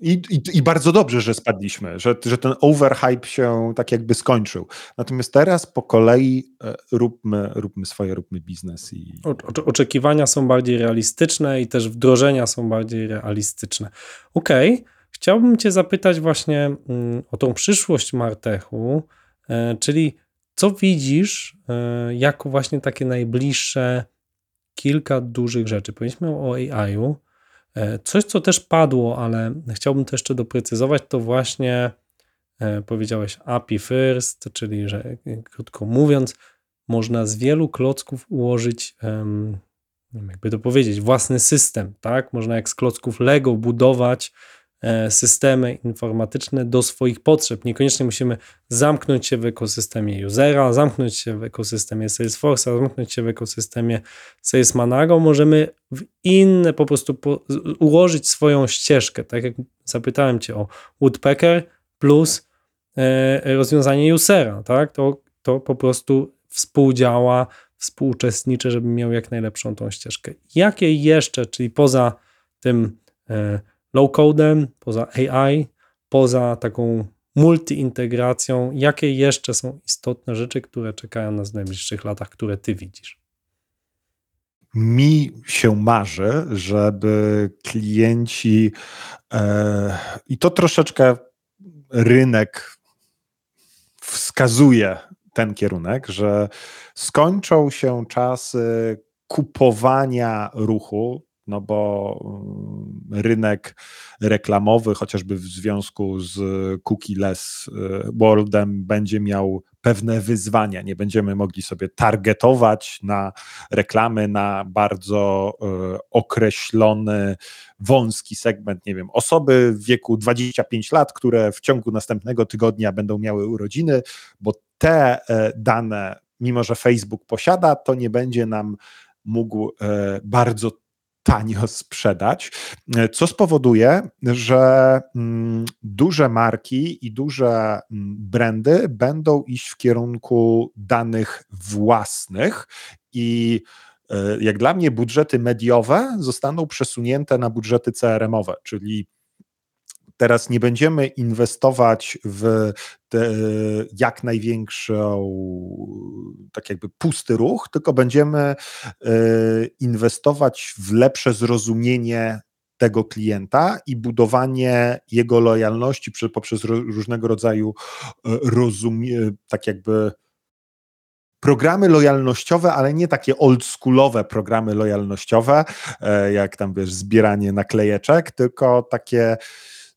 I, i, I, bardzo dobrze, że spadliśmy, że, że ten overhype się tak jakby skończył. Natomiast teraz po kolei e, róbmy, róbmy swoje, róbmy biznes. I... O, oczekiwania są bardziej realistyczne i też wdrożenia są bardziej realistyczne. Okej, okay. chciałbym Cię zapytać właśnie mm, o tą przyszłość Martechu, e, czyli co widzisz e, jako właśnie takie najbliższe kilka dużych rzeczy. Powiedzieliśmy o AI-u, coś, co też padło, ale chciałbym to jeszcze doprecyzować, to właśnie e, powiedziałeś API first, czyli że krótko mówiąc, można z wielu klocków ułożyć, jakby to powiedzieć, własny system, tak? Można jak z klocków Lego budować E, systemy informatyczne do swoich potrzeb. Niekoniecznie musimy zamknąć się w ekosystemie usera, zamknąć się w ekosystemie Salesforce'a, zamknąć się w ekosystemie Salesmanago. Możemy w inne po prostu po, ułożyć swoją ścieżkę. Tak jak zapytałem Cię o Woodpecker plus e, rozwiązanie usera, tak? To, to po prostu współdziała, współuczestniczy, żeby miał jak najlepszą tą ścieżkę. Jakie jeszcze, czyli poza tym e, low-codem, poza AI, poza taką multiintegracją, jakie jeszcze są istotne rzeczy, które czekają nas w najbliższych latach, które ty widzisz? Mi się marzy, żeby klienci e, i to troszeczkę rynek wskazuje ten kierunek, że skończą się czasy kupowania ruchu, no bo mm, rynek reklamowy, chociażby w związku z cookie-less y, worldem, będzie miał pewne wyzwania. Nie będziemy mogli sobie targetować na reklamy na bardzo y, określony, wąski segment, nie wiem, osoby w wieku 25 lat, które w ciągu następnego tygodnia będą miały urodziny, bo te e, dane, mimo że Facebook posiada, to nie będzie nam mógł e, bardzo tanio sprzedać, e, co spowoduje, że mm, duże marki i duże mm, brandy będą iść w kierunku danych własnych i e, jak dla mnie budżety mediowe zostaną przesunięte na budżety CRM-owe, czyli Teraz nie będziemy inwestować w te, jak największą, tak jakby pusty ruch, tylko będziemy e, inwestować w lepsze zrozumienie tego klienta i budowanie jego lojalności poprzez różnego rodzaju e, rozumie, tak jakby programy lojalnościowe, ale nie takie oldschoolowe programy lojalnościowe, e, jak tam wiesz, zbieranie naklejeczek, tylko takie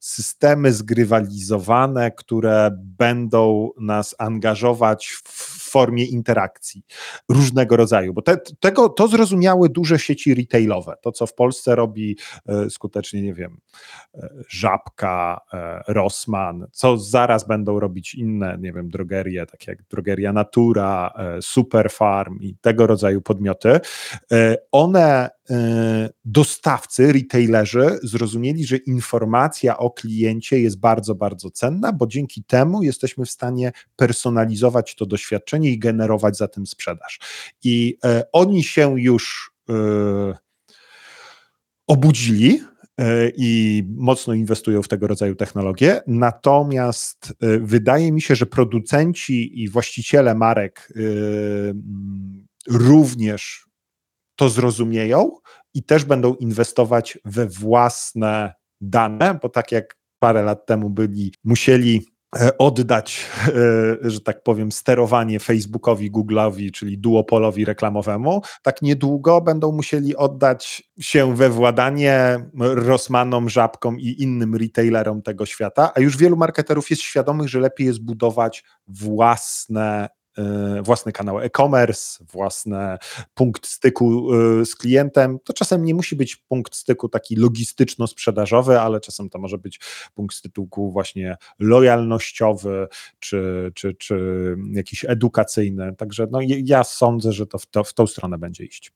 systemy zgrywalizowane, które będą nas angażować w formie interakcji różnego rodzaju, bo te, tego, to zrozumiały duże sieci retailowe, to co w Polsce robi e, skutecznie, nie wiem, e, Żabka, e, Rossmann, co zaraz będą robić inne, nie wiem, drogerie, takie jak Drogeria Natura, Superfarm i tego rodzaju podmioty, one dostawcy, retailerzy zrozumieli, że informacja o kliencie jest bardzo, bardzo cenna, bo dzięki temu jesteśmy w stanie personalizować to doświadczenie i generować za tym sprzedaż. I e, oni się już e, obudzili, e, i mocno inwestują w tego rodzaju technologie. Natomiast wydaje mi się, że producenci i właściciele marek również to zrozumieją i też będą inwestować we własne dane, bo tak jak parę lat temu byli, musieli e, oddać, e, że tak powiem, sterowanie Facebookowi, Google'owi, czyli duopolowi reklamowemu, tak niedługo będą musieli oddać się we władanie Rossmanom, Żabkom i innym retailerom tego świata, a już wielu marketerów jest świadomych, że lepiej jest budować własne własny kanał e-commerce, własny punkt styku e, z klientem. To czasem nie musi być punkt styku taki logistyczno-sprzedażowy, ale czasem to może być punkt styku właśnie lojalnościowy czy, czy, czy jakiś edukacyjny. Także no, ja sądzę, że to w, to w tą stronę będzie iść.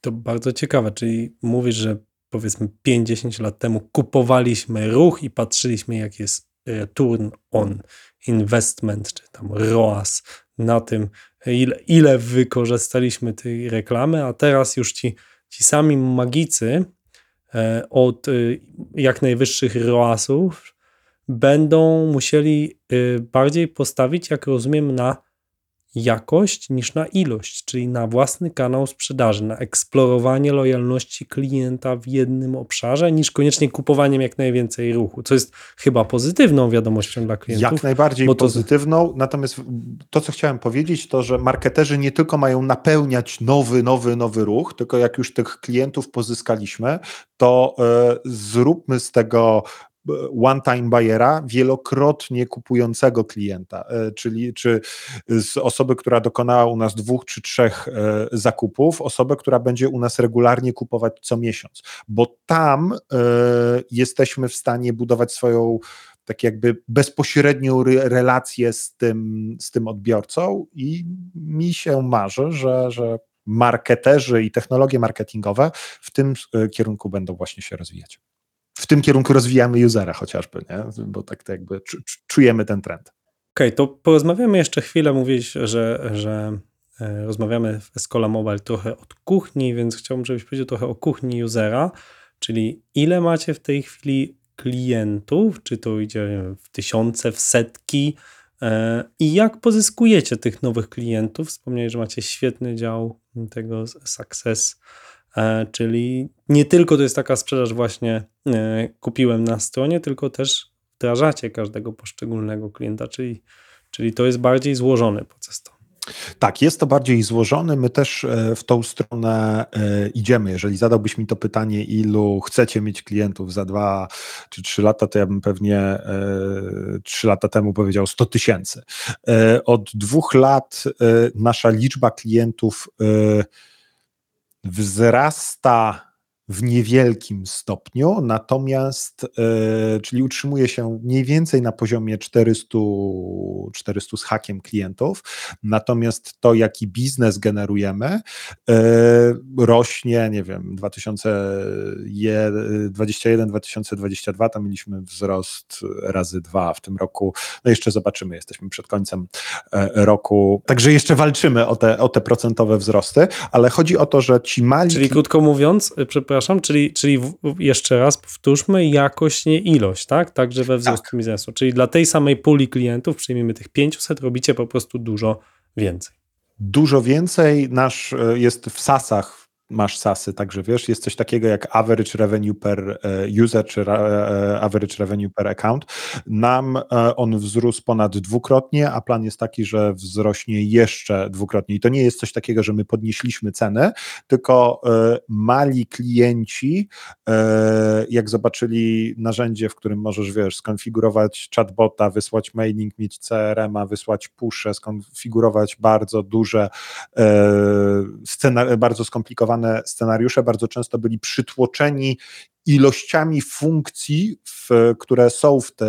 To bardzo ciekawe, czyli mówisz, że powiedzmy 5-10 lat temu kupowaliśmy ruch i patrzyliśmy, jak jest turn on investment, czy tam ROAS na tym, ile, ile wykorzystaliśmy tej reklamy, a teraz już ci, ci sami magicy e, od e, jak najwyższych ROASów będą musieli e, bardziej postawić, jak rozumiem, na jakość niż na ilość, czyli na własny kanał sprzedaży, na eksplorowanie lojalności klienta w jednym obszarze, niż koniecznie kupowaniem jak najwięcej ruchu, co jest chyba pozytywną wiadomością dla klientów. Jak najbardziej to... pozytywną, natomiast to, co chciałem powiedzieć, to, że marketerzy nie tylko mają napełniać nowy, nowy, nowy ruch, tylko jak już tych klientów pozyskaliśmy, to y, zróbmy z tego one-time buyera, wielokrotnie kupującego klienta, e, czyli czy z osoby, która dokonała u nas dwóch czy trzech e, zakupów, osobę, która będzie u nas regularnie kupować co miesiąc, bo tam e, jesteśmy w stanie budować swoją tak jakby bezpośrednią relację z tym, z tym odbiorcą i mi się marzy, że, że marketerzy i technologie marketingowe w tym kierunku będą właśnie się rozwijać w tym kierunku rozwijamy usera chociażby, nie? bo tak to jakby czujemy ten trend. Okej, okay, to porozmawiamy jeszcze chwilę. Mówiłeś, że, że e, rozmawiamy w Escola Mobile trochę od kuchni, więc chciałbym, żebyś powiedział trochę o kuchni usera, czyli ile macie w tej chwili klientów, czy to idzie w tysiące, w setki e, i jak pozyskujecie tych nowych klientów? Wspomniałeś, że macie świetny dział tego Success czyli nie tylko to jest taka sprzedaż właśnie e, kupiłem na stronie, tylko też wdrażacie każdego poszczególnego klienta, czyli, czyli to jest bardziej złożony proces. To. Tak, jest to bardziej złożony. My też e, w tą stronę idziemy. Jeżeli zadałbyś mi to pytanie, ilu chcecie mieć klientów za dwa czy trzy lata, to ja bym pewnie trzy lata temu powiedział 100 tysięcy. Od dwóch lat nasza liczba klientów wzrasta w niewielkim stopniu, natomiast, e, czyli utrzymuje się mniej więcej na poziomie 400, 400 z hakiem klientów, natomiast to, jaki biznes generujemy, e, rośnie, nie wiem, 2021-2022 tam mieliśmy wzrost razy dwa w tym roku, no jeszcze zobaczymy, jesteśmy przed końcem e, roku, także jeszcze walczymy o te, o te procentowe wzrosty, ale chodzi o to, że ci mali... Czyli krótko mówiąc, y, przepraszam, czyli, czyli w, jeszcze raz powtórzmy, jakość, nie ilość, tak? Także we wzrostu tak. biznesu. Czyli dla tej samej puli klientów, przyjmijmy tych 500, robicie po prostu dużo więcej. Dużo więcej. Nasz e, jest w sasach masz SASy, także wiesz, jest coś takiego jak average revenue per e, user, czy e, average revenue per account. Nam e, on wzrósł ponad dwukrotnie, a plan jest taki, że wzrośnie jeszcze dwukrotnie. I to nie jest coś takiego, że my podnieśliśmy cenę, tylko mali klienci, jak zobaczyli narzędzie, w którym możesz, wiesz, skonfigurować chatbota, wysłać mailing, mieć CRM-a, wysłać pusze, skonfigurować bardzo duże, bardzo skomplikowane scenariusze bardzo często byli przytłoczeni ilościami funkcji, w, które są w, te,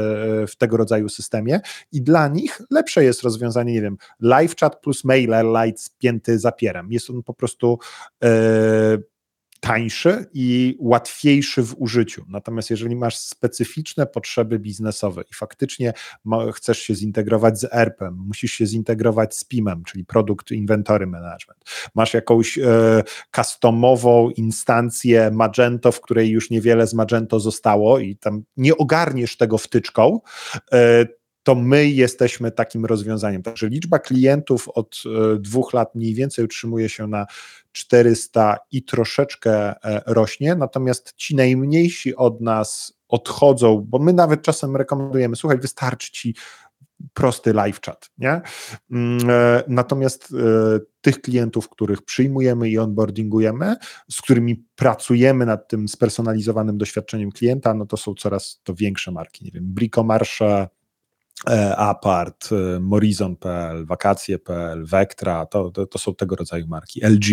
w, tego rodzaju systemie i dla nich lepsze jest rozwiązanie, nie wiem, live chat plus mailer light spięty zapierem. Jest on po prostu e, tańszy i łatwiejszy w użyciu. Natomiast jeżeli masz specyficzne potrzeby biznesowe i faktycznie chcesz się zintegrować z ERP-em, musisz się zintegrować z PIM-em, czyli Product Inventory Management, masz jakąś e, customową instancję Magento, w której już niewiele z Magento zostało i tam nie ogarniesz tego wtyczką, e, to my jesteśmy takim rozwiązaniem. Także liczba klientów od e, dwóch lat mniej więcej utrzymuje się na 400 i troszeczkę e, rośnie, natomiast ci najmniejsi od nas odchodzą, bo my nawet czasem rekomendujemy, słuchaj, wystarczy ci prosty live chat, nie? Mm, e, natomiast tych klientów, których przyjmujemy i onboardingujemy, z którymi pracujemy nad tym spersonalizowanym doświadczeniem klienta, no to są coraz to większe marki, nie wiem, Bricomarsze, E, Apart, e, Morizon.pl, Wakacje.pl, Vectra, to, to, to, są tego rodzaju marki, LG,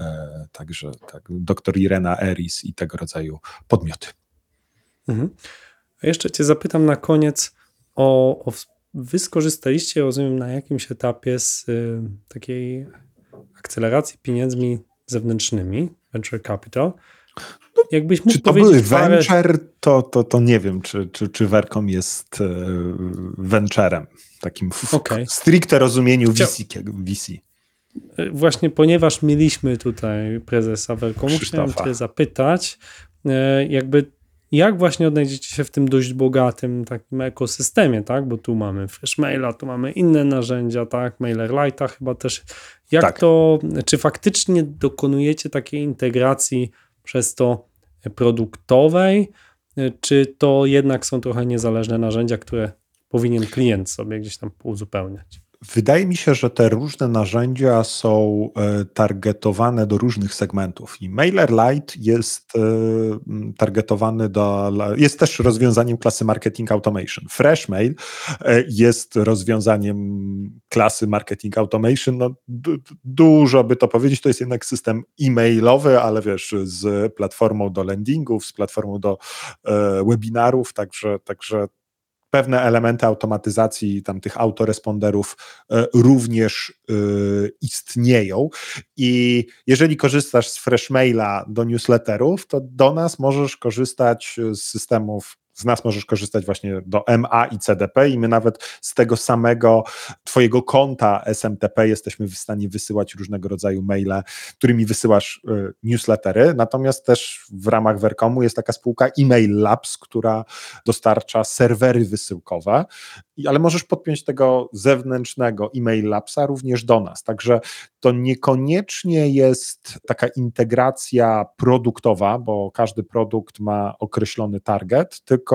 e, także tak, dr Irena Eris i tego rodzaju podmioty. Mhm. A jeszcze Cię zapytam na koniec o, o Wy skorzystaliście, rozumiem, na jakimś etapie z y, takiej akceleracji pieniędzmi zewnętrznymi, venture capital. No, Jakbyś mógł czy to były parę... venture, to, to, to nie wiem, czy, czy, czy Vercom jest e, venturem, takim w okay. stricte rozumieniu Chcia... VC, VC. E, właśnie ponieważ mieliśmy tutaj prezesa Vercomu, chciałem cię zapytać, e, jakby jak właśnie odnajdziecie się w tym dość bogatym takim ekosystemie, tak? Bo tu mamy Freshmaila, tu mamy inne narzędzia, tak? MailerLite'a chyba też. Jak tak. to, czy faktycznie dokonujecie takiej integracji przez to produktowej, czy to jednak są trochę niezależne narzędzia, które powinien klient sobie gdzieś tam uzupełniać? Wydaje mi się, że te różne narzędzia są e, targetowane do różnych segmentów i MailerLite jest e, targetowany do, jest też rozwiązaniem klasy Marketing Automation. FreshMail e, jest rozwiązaniem klasy Marketing Automation. No, dużo by to powiedzieć, to jest jednak system e-mailowy, ale wiesz, z platformą do landingów, z platformą do webinarów, także, także pewne elementy automatyzacji tam tych autoresponderów e, również e, istnieją. I jeżeli korzystasz z Freshmaila do newsletterów, to do nas możesz korzystać z systemów z nas możesz korzystać właśnie do MA i CDP i my nawet z tego samego twojego konta SMTP jesteśmy w stanie wysyłać różnego rodzaju maile, którymi wysyłasz y, newslettery, natomiast też w ramach Vercomu jest taka spółka Email Labs, która dostarcza serwery wysyłkowe, ale możesz podpiąć tego zewnętrznego Email Labsa również do nas, także to niekoniecznie jest taka integracja produktowa, bo każdy produkt ma określony target, tylko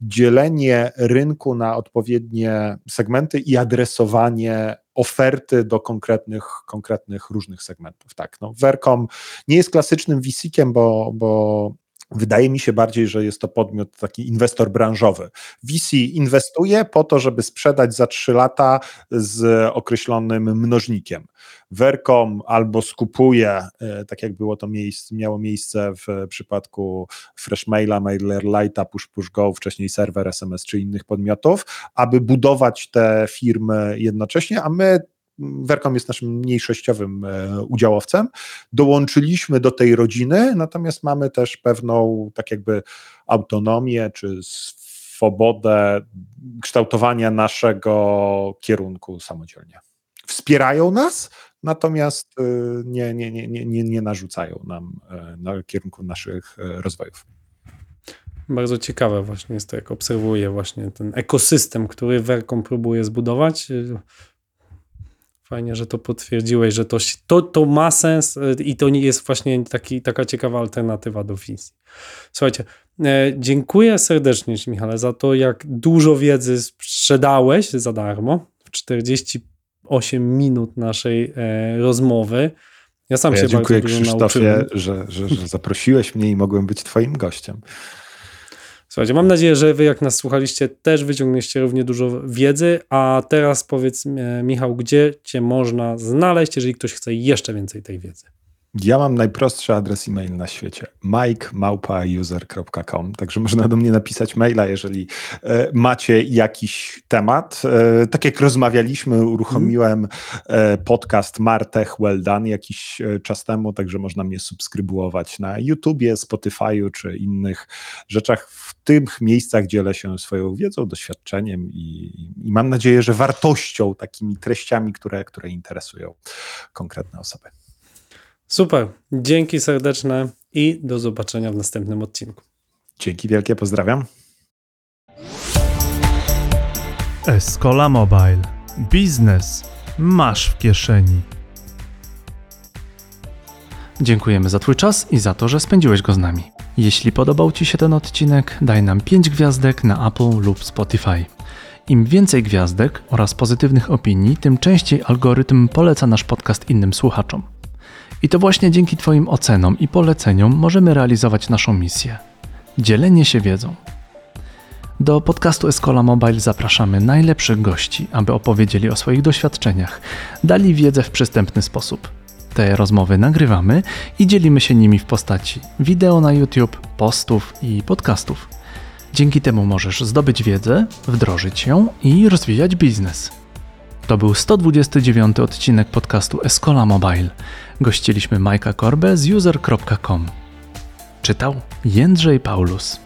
dzielenie rynku na odpowiednie segmenty i adresowanie oferty do konkretnych, konkretnych różnych segmentów. Tak, no, Vercom nie jest klasycznym VC-kiem, bo, bo Wydaje mi się bardziej, że jest to podmiot taki inwestor branżowy. VC inwestuje po to, żeby sprzedać za 3 lata z określonym mnożnikiem. Vercom albo skupuje, e, tak jak było to miejsce, miało miejsce w przypadku Freshmaila, Push Push Go, wcześniej serwer SMS czy innych podmiotów, aby budować te firmy jednocześnie, a my Vercom jest naszym mniejszościowym e, udziałowcem. Dołączyliśmy do tej rodziny, natomiast mamy też pewną tak jakby autonomię czy swobodę kształtowania naszego kierunku samodzielnie. Wspierają nas, natomiast e, nie, nie, nie, nie, nie narzucają nam e, na kierunku naszych rozwojów. Bardzo ciekawe właśnie jest to, jak obserwuję właśnie ten ekosystem, który Vercom próbuje zbudować. Fajnie, że to potwierdziłeś, że to, to, to ma sens e, i to nie jest właśnie taki, taka ciekawa alternatywa do wizji. Słuchajcie, e, dziękuję serdecznie Michale, za to, jak dużo wiedzy sprzedałeś za darmo w 48 minut naszej e, rozmowy. Ja sam ja się dziękuję bardzo Krzysztofie. Że, że, że zaprosiłeś mnie i mogłem być Twoim gościem. Słuchajcie, mam nadzieję, że wy jak nas słuchaliście też wyciągniecie równie dużo wiedzy, a teraz powiedz Michał, gdzie cię można znaleźć, jeżeli ktoś chce jeszcze więcej tej wiedzy. Ja mam najprostszy adres e-mail na świecie. mikemałpauser.com Także można do mnie napisać maila, jeżeli e, macie jakiś temat. E, tak jak rozmawialiśmy, uruchomiłem e, podcast Martech Well Done jakiś czas temu, także można mnie subskrybować na YouTubie, Spotify'u czy innych rzeczach. W tych miejscach dzielę się swoją wiedzą, doświadczeniem i, i mam nadzieję, że wartością, takimi treściami, które, które interesują konkretne osoby. Super, dzięki serdeczne i do zobaczenia w następnym odcinku. Dzięki wielkie, pozdrawiam. Escola Mobile. Biznes masz w kieszeni. Dziękujemy za Twój czas i za to, że spędziłeś go z nami. Jeśli podobał Ci się ten odcinek, daj nam 5 gwiazdek na Apple lub Spotify. Im więcej gwiazdek oraz pozytywnych opinii, tym częściej algorytm poleca nasz podcast innym słuchaczom. I to właśnie dzięki Twoim ocenom i poleceniom możemy realizować naszą misję dzielenie się wiedzą. Do podcastu Escola Mobile zapraszamy najlepszych gości, aby opowiedzieli o swoich doświadczeniach, dali wiedzę w przystępny sposób. Te rozmowy nagrywamy i dzielimy się nimi w postaci wideo na YouTube, postów i podcastów. Dzięki temu możesz zdobyć wiedzę, wdrożyć ją i rozwijać biznes. To był 129 odcinek podcastu Escola Mobile. Gościliśmy Majka Korbe z user.com. Czytał Jędrzej Paulus.